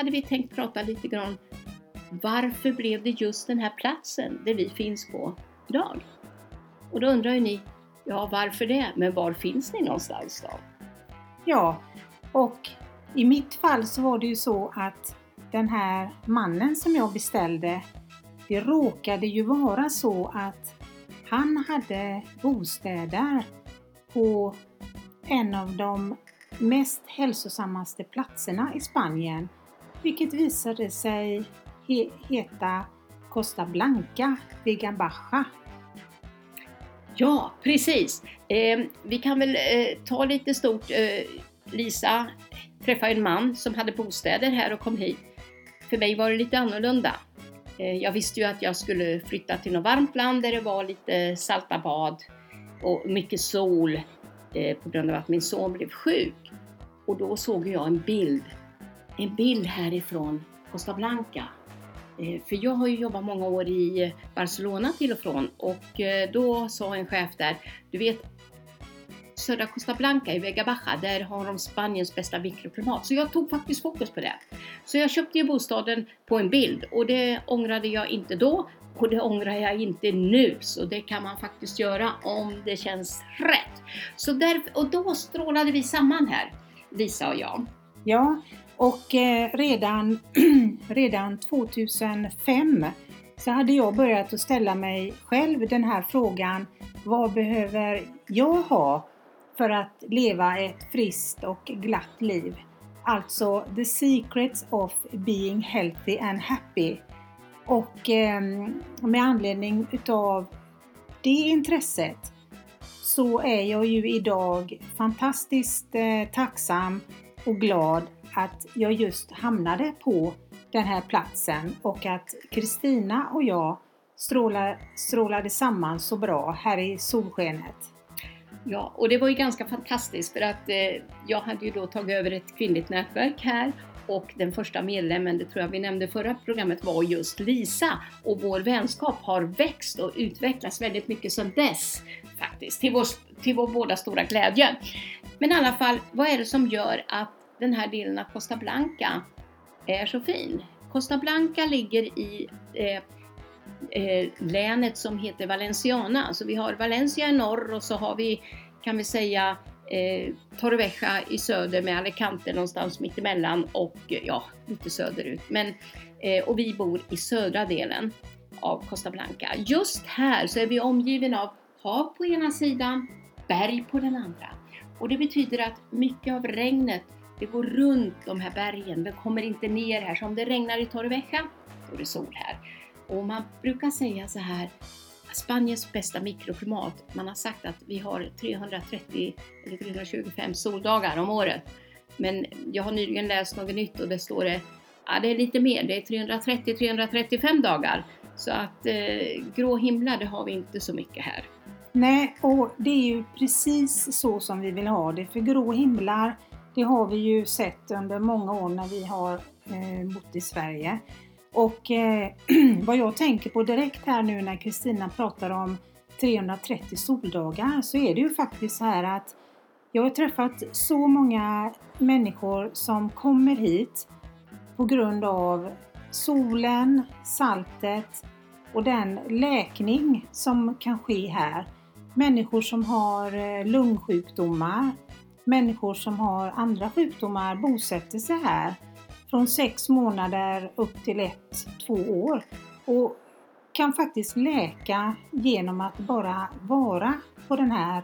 Nu hade vi tänkt prata lite grann varför blev det just den här platsen där vi finns på idag? Och då undrar ju ni, ja varför det? Men var finns ni någonstans då? Ja, och i mitt fall så var det ju så att den här mannen som jag beställde, det råkade ju vara så att han hade bostäder på en av de mest hälsosammaste platserna i Spanien, vilket visade sig he heta Costa Blanca Vega Baja. Ja, precis. Eh, vi kan väl eh, ta lite stort. Eh, Lisa träffade en man som hade bostäder här och kom hit. För mig var det lite annorlunda. Eh, jag visste ju att jag skulle flytta till något varmt land där det var lite salta bad och mycket sol eh, på grund av att min son blev sjuk. Och då såg jag en bild, en bild härifrån Costa Blanca. Eh, för jag har ju jobbat många år i Barcelona till och från och eh, då sa en chef där, du vet södra Costa Blanca i Vega Baja, där har de Spaniens bästa mikroklimat. Så jag tog faktiskt fokus på det. Så jag köpte ju bostaden på en bild och det ångrade jag inte då och det ångrar jag inte nu, så det kan man faktiskt göra om det känns rätt. Så där, och då strålade vi samman här, Lisa och jag. Ja, och eh, redan, redan 2005 så hade jag börjat att ställa mig själv den här frågan, vad behöver jag ha för att leva ett friskt och glatt liv? Alltså The Secrets of Being Healthy and Happy. Och eh, med anledning utav det intresset så är jag ju idag fantastiskt eh, tacksam och glad att jag just hamnade på den här platsen och att Kristina och jag strålar, strålade samman så bra här i solskenet. Ja, och det var ju ganska fantastiskt för att eh, jag hade ju då tagit över ett kvinnligt nätverk här och den första medlemmen, det tror jag vi nämnde förra programmet, var just Lisa. Och vår vänskap har växt och utvecklats väldigt mycket sedan dess faktiskt, till vår, till vår båda stora glädje. Men i alla fall, vad är det som gör att den här delen av Costa Blanca är så fin? Costa Blanca ligger i eh, eh, länet som heter Valenciana. Så vi har Valencia i norr och så har vi, kan vi säga, eh, Torrevieja i söder med Alicante någonstans mittemellan och eh, ja, lite söderut. Men, eh, och vi bor i södra delen av Costa Blanca. Just här så är vi omgivna av hav på ena sidan, berg på den andra. Och det betyder att mycket av regnet det går runt de här bergen, det kommer inte ner här. Så om det regnar i Torrevieja, då är det sol här. Och man brukar säga så här, Spaniens bästa mikroklimat, man har sagt att vi har 330 eller 325 soldagar om året. Men jag har nyligen läst något nytt och det står det, ja det är lite mer, det är 330-335 dagar. Så att eh, grå himlar, det har vi inte så mycket här. Nej, och det är ju precis så som vi vill ha det. För grå himlar, det har vi ju sett under många år när vi har eh, bott i Sverige. Och eh, vad jag tänker på direkt här nu när Kristina pratar om 330 soldagar så är det ju faktiskt så här att jag har träffat så många människor som kommer hit på grund av solen, saltet och den läkning som kan ske här. Människor som har eh, lungsjukdomar, människor som har andra sjukdomar bosätter sig här från sex månader upp till ett, två år och kan faktiskt läka genom att bara vara på den här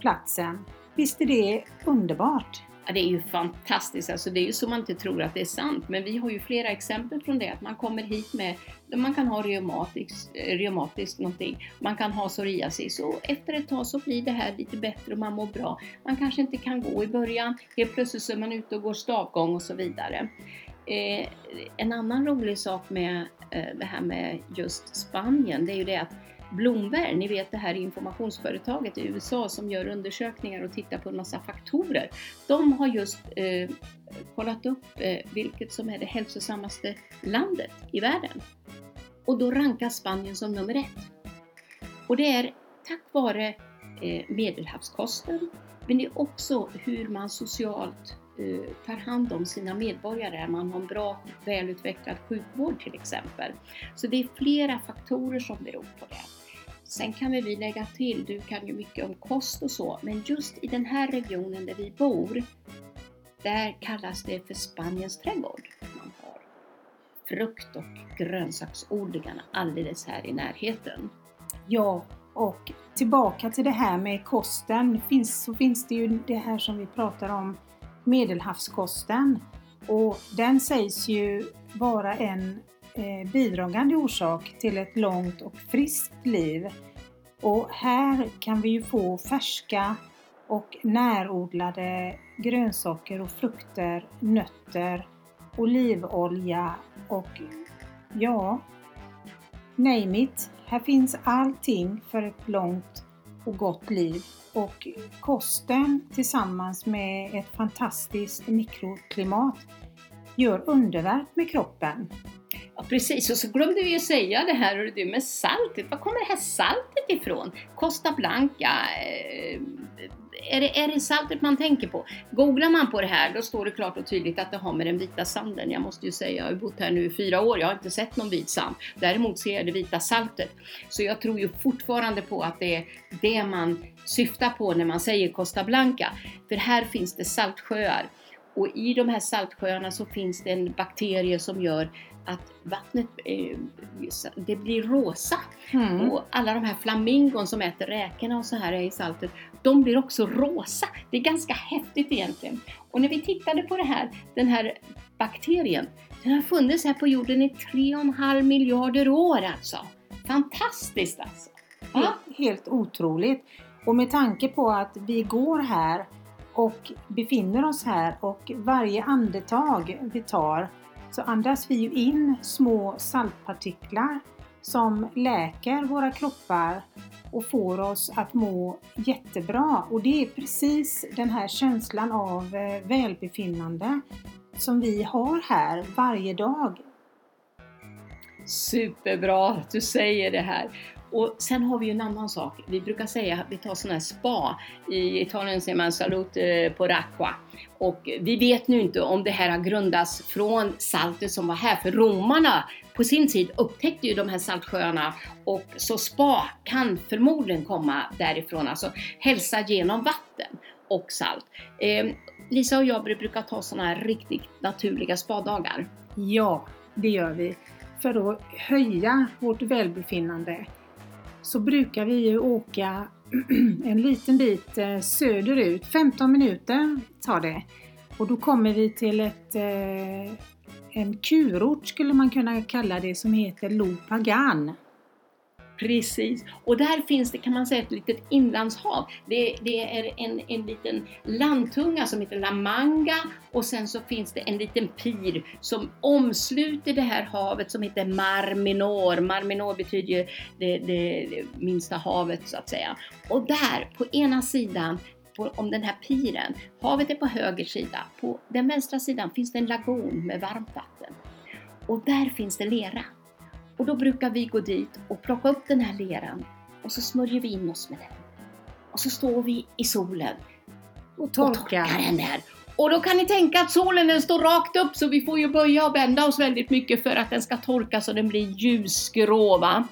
platsen. Visst är det underbart? Ja, det är ju fantastiskt, alltså det är ju så man inte tror att det är sant, men vi har ju flera exempel från det, att man kommer hit med, man kan ha eh, reumatiskt, någonting, man kan ha psoriasis och efter ett tag så blir det här lite bättre och man mår bra. Man kanske inte kan gå i början, helt plötsligt så är man ute och går stavgång och så vidare. Eh, en annan rolig sak med eh, det här med just Spanien, det är ju det att Bloomberg, ni vet det här informationsföretaget i USA som gör undersökningar och tittar på en massa faktorer. De har just eh, kollat upp eh, vilket som är det hälsosammaste landet i världen. Och då rankas Spanien som nummer ett. Och det är tack vare eh, medelhavskosten, men det är också hur man socialt eh, tar hand om sina medborgare. Man har en bra, välutvecklad sjukvård till exempel. Så det är flera faktorer som beror på det. Sen kan vi lägga till, du kan ju mycket om kost och så, men just i den här regionen där vi bor, där kallas det för Spaniens trädgård. Man har frukt och grönsaksodlingarna alldeles här i närheten. Ja, och tillbaka till det här med kosten finns, så finns det ju det här som vi pratar om, medelhavskosten. Och den sägs ju vara en Eh, bidragande orsak till ett långt och friskt liv. Och här kan vi ju få färska och närodlade grönsaker och frukter, nötter, olivolja och ja, name it. Här finns allting för ett långt och gott liv. Och kosten tillsammans med ett fantastiskt mikroklimat gör underverk med kroppen. Ja, precis, och så glömde vi ju säga det här du, med saltet. Var kommer det här saltet ifrån? Costa Blanca, eh, är det, är det saltet man tänker på? Googlar man på det här då står det klart och tydligt att det har med den vita sanden. Jag måste ju säga, jag har bott här nu i fyra år, jag har inte sett någon vit sand. Däremot ser jag det vita saltet. Så jag tror ju fortfarande på att det är det man syftar på när man säger Costa Blanca. För här finns det saltsjöar. Och i de här saltsjöarna så finns det en bakterie som gör att vattnet eh, det blir rosa. Mm. Och alla de här flamingon som äter räkorna och så här i saltet, de blir också rosa. Det är ganska häftigt egentligen. Och när vi tittade på det här, den här bakterien, den har funnits här på jorden i 3,5 miljarder år alltså. Fantastiskt alltså! Helt, helt otroligt! Och med tanke på att vi går här och befinner oss här och varje andetag vi tar så andas vi ju in små saltpartiklar som läker våra kroppar och får oss att må jättebra. Och det är precis den här känslan av eh, välbefinnande som vi har här varje dag. Superbra att du säger det här. Och sen har vi ju en annan sak. Vi brukar säga att vi tar sådana här spa. I Italien säger man salute eh, på racqua. Och vi vet nu inte om det här har grundats från saltet som var här, för romarna på sin tid upptäckte ju de här saltsjöarna och så spa kan förmodligen komma därifrån, alltså hälsa genom vatten och salt. Eh, Lisa och jag brukar ta sådana här riktigt naturliga spadagar. Ja, det gör vi. För att höja vårt välbefinnande så brukar vi ju åka en liten bit eh, söderut, 15 minuter tar det. Och då kommer vi till ett, eh, en kurort skulle man kunna kalla det som heter Lopagan. Precis, och där finns det kan man säga ett litet inlandshav. Det, det, är en, en liten landtunga som heter La Manga och sen så finns det en liten pir som omsluter det här havet som heter Mar Menor. Mar Menor betyder ju det, det, det minsta havet så att säga. Och där på ena sidan på, om den här piren, havet är på höger sida, på den vänstra sidan finns det en lagun med varmt vatten. Och där finns det lera. Då brukar vi gå dit och plocka upp den här leran och så smörjer vi in oss med den. Och så står vi i solen och torkar, och torkar den där. Och då kan ni tänka att solen den står rakt upp så vi får ju böja och bända oss väldigt mycket för att den ska torka så den blir ljusgrå. Va?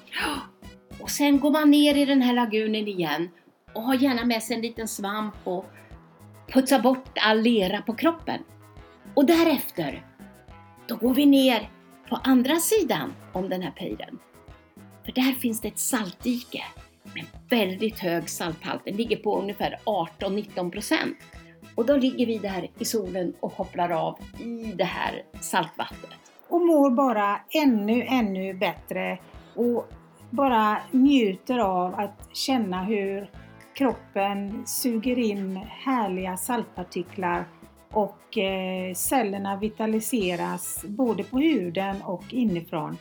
Och sen går man ner i den här lagunen igen och har gärna med sig en liten svamp och putsar bort all lera på kroppen. Och därefter, då går vi ner på andra sidan om den här pejren, För där finns det ett saltdike med väldigt hög salthalt. Den ligger på ungefär 18-19 procent. Och då ligger vi där i solen och kopplar av i det här saltvattnet. Och mår bara ännu, ännu bättre och bara njuter av att känna hur kroppen suger in härliga saltpartiklar och eh, cellerna vitaliseras både på huden och inifrån.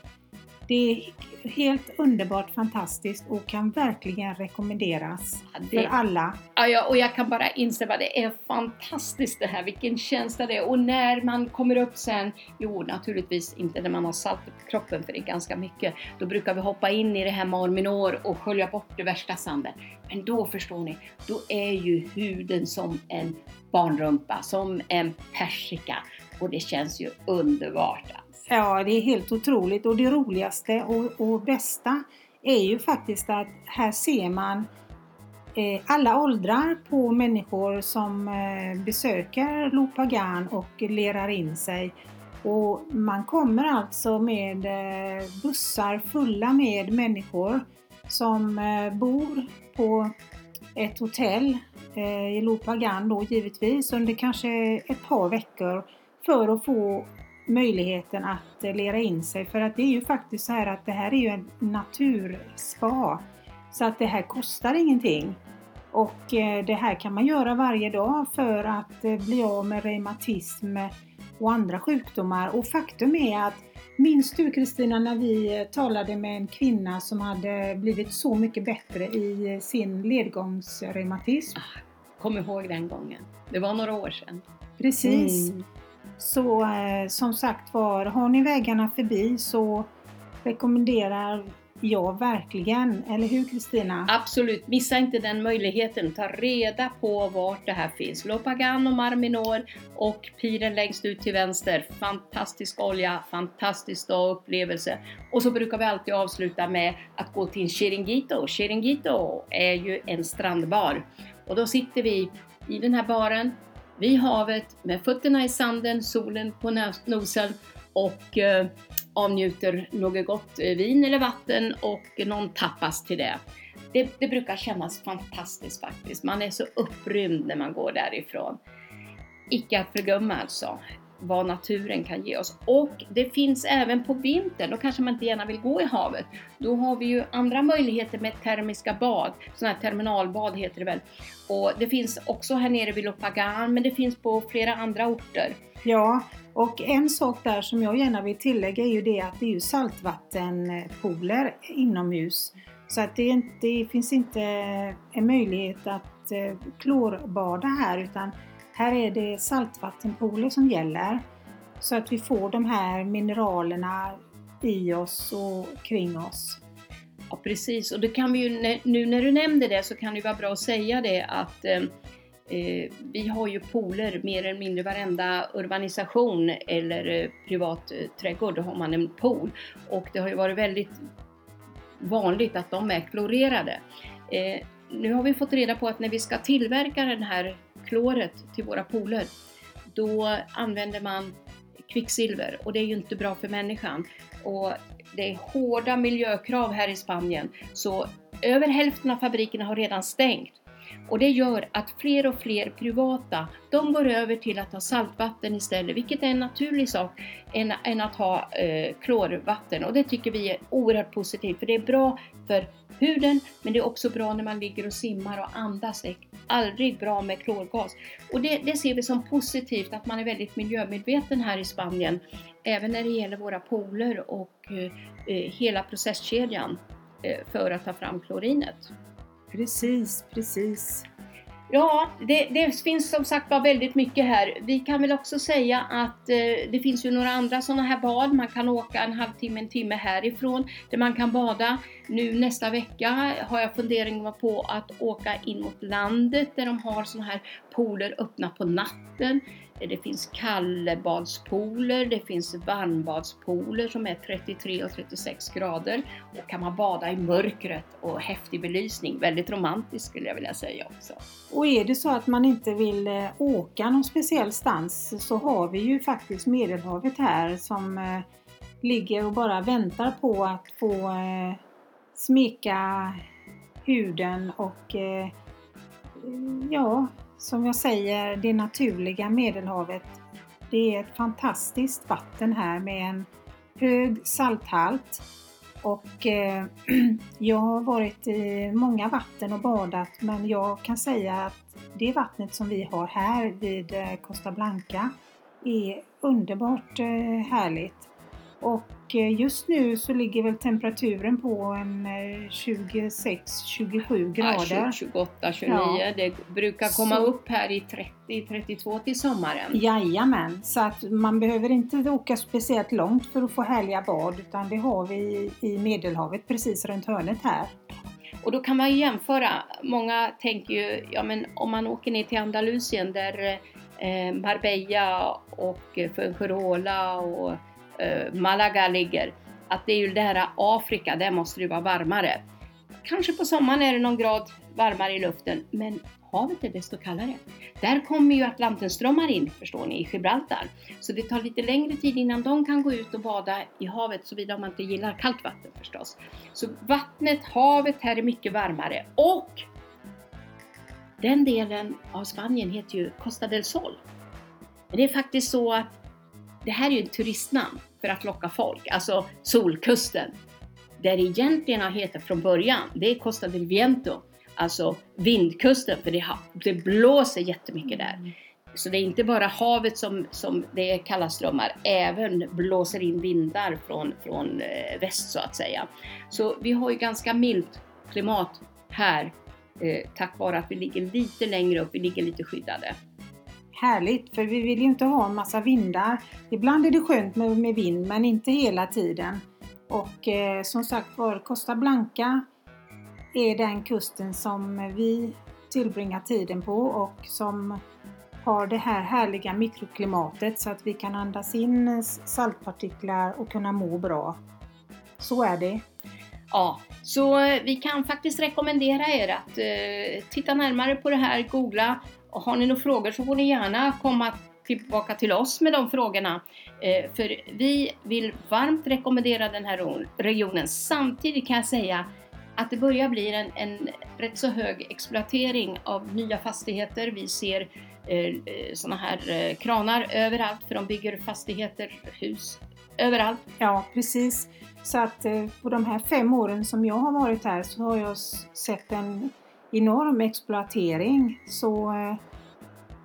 Det är helt underbart fantastiskt och kan verkligen rekommenderas Ja, för det, alla. ja, och jag kan bara instämma, det är fantastiskt det här, vilken känsla det är. Och när man kommer upp sen, jo naturligtvis inte när man har salt på kroppen för det är ganska mycket, då brukar vi hoppa in i det här marminor och skölja bort det värsta sanden. Men då förstår ni, då är ju huden som en barnrumpa, som en persika och det känns ju underbart. Ja, det är helt otroligt och det roligaste och, och bästa är ju faktiskt att här ser man eh, alla åldrar på människor som eh, besöker Lopagan och lerar in sig. Och man kommer alltså med eh, bussar fulla med människor som eh, bor på ett hotell eh, i Lopagan då givetvis under kanske ett par veckor för att få möjligheten att eh, lera in sig. För att det är ju faktiskt så här att det här är ju en naturspa. Så att det här kostar ingenting. Och eh, det här kan man göra varje dag för att eh, bli av med reumatism och andra sjukdomar. Och faktum är att Minns du Kristina när vi talade med en kvinna som hade blivit så mycket bättre i sin ledgångsreumatism? Kom ihåg den gången. Det var några år sedan. Precis. Mm. Så eh, som sagt var, har ni vägarna förbi så rekommenderar jag verkligen, eller hur Kristina? Absolut, missa inte den möjligheten. Ta reda på vart det här finns. Lopagan och Marminor och piren längst ut till vänster. Fantastisk olja, fantastisk dag och upplevelse. Och så brukar vi alltid avsluta med att gå till Chiringuito. Chiringuito är ju en strandbar. Och då sitter vi i den här baren vid havet med fötterna i sanden, solen på nosen och eh, avnjuter något gott eh, vin eller vatten och någon tapas till det. det. Det brukar kännas fantastiskt faktiskt. Man är så upprymd när man går därifrån. Icke att förglömma alltså vad naturen kan ge oss. Och det finns även på vintern, då kanske man inte gärna vill gå i havet. Då har vi ju andra möjligheter med termiska bad, sådana här terminalbad heter det väl. Och det finns också här nere vid Lopagan, men det finns på flera andra orter. Ja, och en sak där som jag gärna vill tillägga är ju det att det är ju saltvattenpooler inomhus. Så att det, inte, det finns inte en möjlighet att eh, klorbada här utan här är det saltvattenpooler som gäller. Så att vi får de här mineralerna i oss och kring oss. Ja precis, och det kan vi ju, nu när du nämnde det så kan det ju vara bra att säga det att eh, eh vi har ju pooler mer eller mindre varenda urbanisation eller eh, privat eh, trädgård, då har man en pool. Och det har ju varit väldigt vanligt att de är klorerade. Eh, nu har vi fått reda på att när vi ska tillverka den här kloret till våra pooler, då använder man kvicksilver och det är ju inte bra för människan. Och det är hårda miljökrav här i Spanien, så över hälften av fabrikerna har redan stängt. Och det gör att fler och fler privata, de går över till att ha saltvatten istället, vilket är en naturlig sak än, än att ha eh, klorvatten. Och det tycker vi är oerhört positivt, för det är bra för huden, men det är också bra när man ligger och simmar och andas. Aldrig bra med klorgas. Och det, det ser vi som positivt, att man är väldigt miljömedveten här i Spanien, även när det gäller våra pooler och eh, eh, hela processkedjan eh, för att ta fram klorinet. Precis, precis. Ja, det, det finns som sagt var väldigt mycket här. Vi kan väl också säga att eh, det finns ju några andra sådana här bad. Man kan åka en halvtimme, en timme härifrån där man kan bada. Nu nästa vecka har jag funderingar på att åka in mot landet där de har sådana här pooler öppna på natten. Det finns kallbadspooler, det finns varmbadspooler som är 33 och 36 grader. Och kan man bada i mörkret och häftig belysning. Väldigt romantiskt skulle jag vilja säga också. Och är det så att man inte vill eh, åka någon speciell stans så har vi ju faktiskt Medelhavet här som eh, ligger och bara väntar på att få eh, smeka huden och ja, som jag säger, det naturliga Medelhavet. Det är ett fantastiskt vatten här med en hög salthalt och eh, jag har varit i många vatten och badat men jag kan säga att det vattnet som vi har här vid eh, Costa Blanca är underbart eh, härligt. Och eh, just nu så ligger väl temperaturen på en 26-27 grader. Ja, 28, 29. Ja. Det brukar komma så. upp här i 30-32 till sommaren. Jajamän, så att man behöver inte åka speciellt långt för att få härliga bad utan det har vi i Medelhavet precis runt hörnet här. Och då kan man ju jämföra. Många tänker ju, ja men om man åker ner till Andalusien där eh, Marbella och Fuengirola och eh, Eh, Malaga ligger, att det är ju det här Afrika, där måste det vara varmare. Kanske på sommaren är det någon grad varmare i luften, men havet är desto kallare. Där kommer ju Atlantenströmmar in, förstår ni, i Gibraltar. Så det tar lite längre tid innan de kan gå ut och bada i havet, såvida man inte gillar kallt vatten förstås. Så vattnet, havet här är mycket varmare och den delen av Spanien heter ju Costa del Sol. Men det är faktiskt så att det här är ju ett turistnamn för att locka folk, alltså Solkusten. Där det egentligen har hetat från början, det är Costa del Viento, alltså vindkusten, för det, det blåser jättemycket där. Mm. Så det är inte bara havet som, som det är kalla strömmar, även blåser in vindar från, från eh, väst så att säga. Så vi har ju ganska milt klimat här eh, tack vare att vi ligger lite längre upp, vi ligger lite skyddade. Härligt, för vi vill ju inte ha en massa vindar. Ibland är det skönt med, med vind, men inte hela tiden. Och eh, som sagt var, Costa Blanca är den kusten som vi tillbringar tiden på och som har det här härliga mikroklimatet så att vi kan andas in saltpartiklar och kunna må bra. Så är det. Ja, så eh, vi kan faktiskt rekommendera er att eh, titta närmare på det här, googla och har ni några frågor så får ni gärna komma tillbaka till oss med de frågorna. Eh, för vi vill varmt rekommendera den här regionen. Samtidigt kan jag säga att det börjar bli en, en rätt så hög exploatering av nya fastigheter. Vi ser eh, eh sådana här eh, kranar överallt för de bygger fastigheter, hus överallt. Ja, precis. Så att eh, på de här fem åren som jag har varit här så har jag sett en enorm exploatering. Så eh,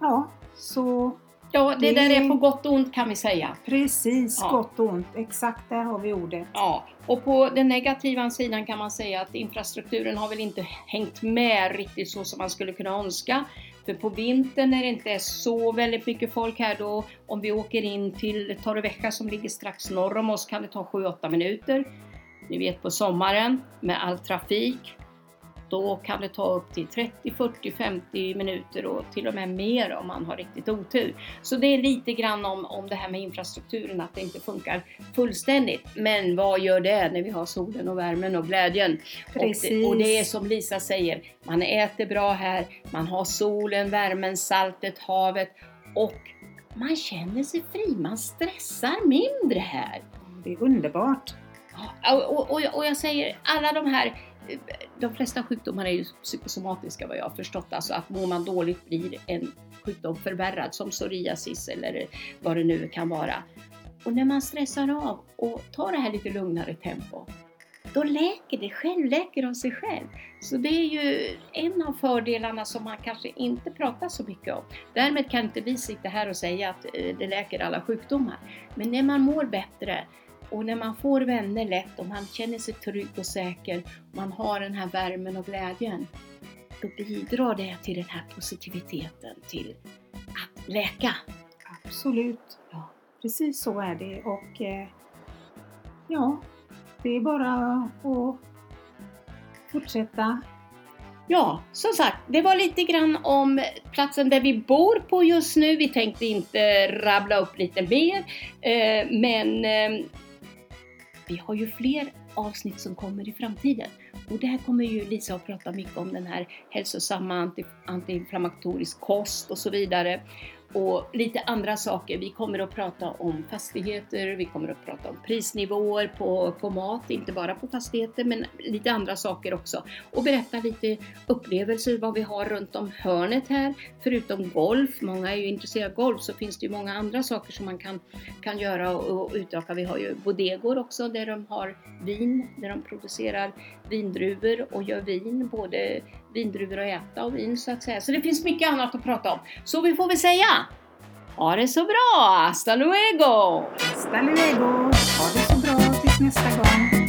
ja, så Ja, det, det där är på gott och ont kan vi säga. Precis, ja. gott och ont. Exakt, där har vi ordet. Ja, och på den negativa sidan kan man säga att infrastrukturen har väl inte hängt med riktigt så som man skulle kunna önska. För på vintern när det inte är så väldigt mycket folk här då, om vi åker in till Torrevieja som ligger strax norr om oss kan det ta 7-8 minuter. Ni vet på sommaren med all trafik då kan det ta upp till 30, 40, 50 minuter och till och med mer om man har riktigt otur. Så det är lite grann om, om det här med infrastrukturen, att det inte funkar fullständigt. Men vad gör det när vi har solen och värmen och glädjen? Precis. Och det, och det är som Lisa säger, man äter bra här, man har solen, värmen, saltet, havet och man känner sig fri, man stressar mindre här. Det är underbart. Och, och, och, och jag säger, alla de här de flesta sjukdomar är ju psykosomatiska vad jag har förstått, alltså att mår man dåligt blir en sjukdom förvärrad som psoriasis eller vad det nu kan vara. Och när man stressar av och tar det här lite lugnare tempo, då läker det själv, läker av sig själv. Så det är ju en av fördelarna som man kanske inte pratar så mycket om. Därmed kan inte vi sitta här och säga att eh, det läker alla sjukdomar. Men när man mår bättre och när man får vänner lätt och man känner sig trygg och säker, man har den här värmen och glädjen, då bidrar det till den här positiviteten, till att läka. Absolut. Ja. Precis så är det och eh, ja, det är bara att fortsätta Ja, som sagt, det var lite grann om platsen där vi bor på just nu. Vi tänkte inte rabbla upp lite mer, eh, men eh, vi har ju fler avsnitt som kommer i framtiden. Och där kommer ju Lisa att prata mycket om den här hälsosamma anti, antiinflammatorisk kost och så vidare och lite andra saker. Vi kommer att prata om fastigheter, vi kommer att prata om prisnivåer på, på mat, inte bara på fastigheter men lite andra saker också. Och berätta lite upplevelser, vad vi har runt om hörnet här. Förutom golf, många är ju intresserade av golf, så finns det ju många andra saker som man kan, kan göra och, och utöka. Vi har ju bodegor också där de har vin, där de producerar vindruvor och gör vin, både vindruvor att äta och vin så att säga. Så det finns mycket annat att prata om. Så vi får väl säga ha det så bra! Hasta luego! Hasta luego! Ha det så bra tills nästa gång!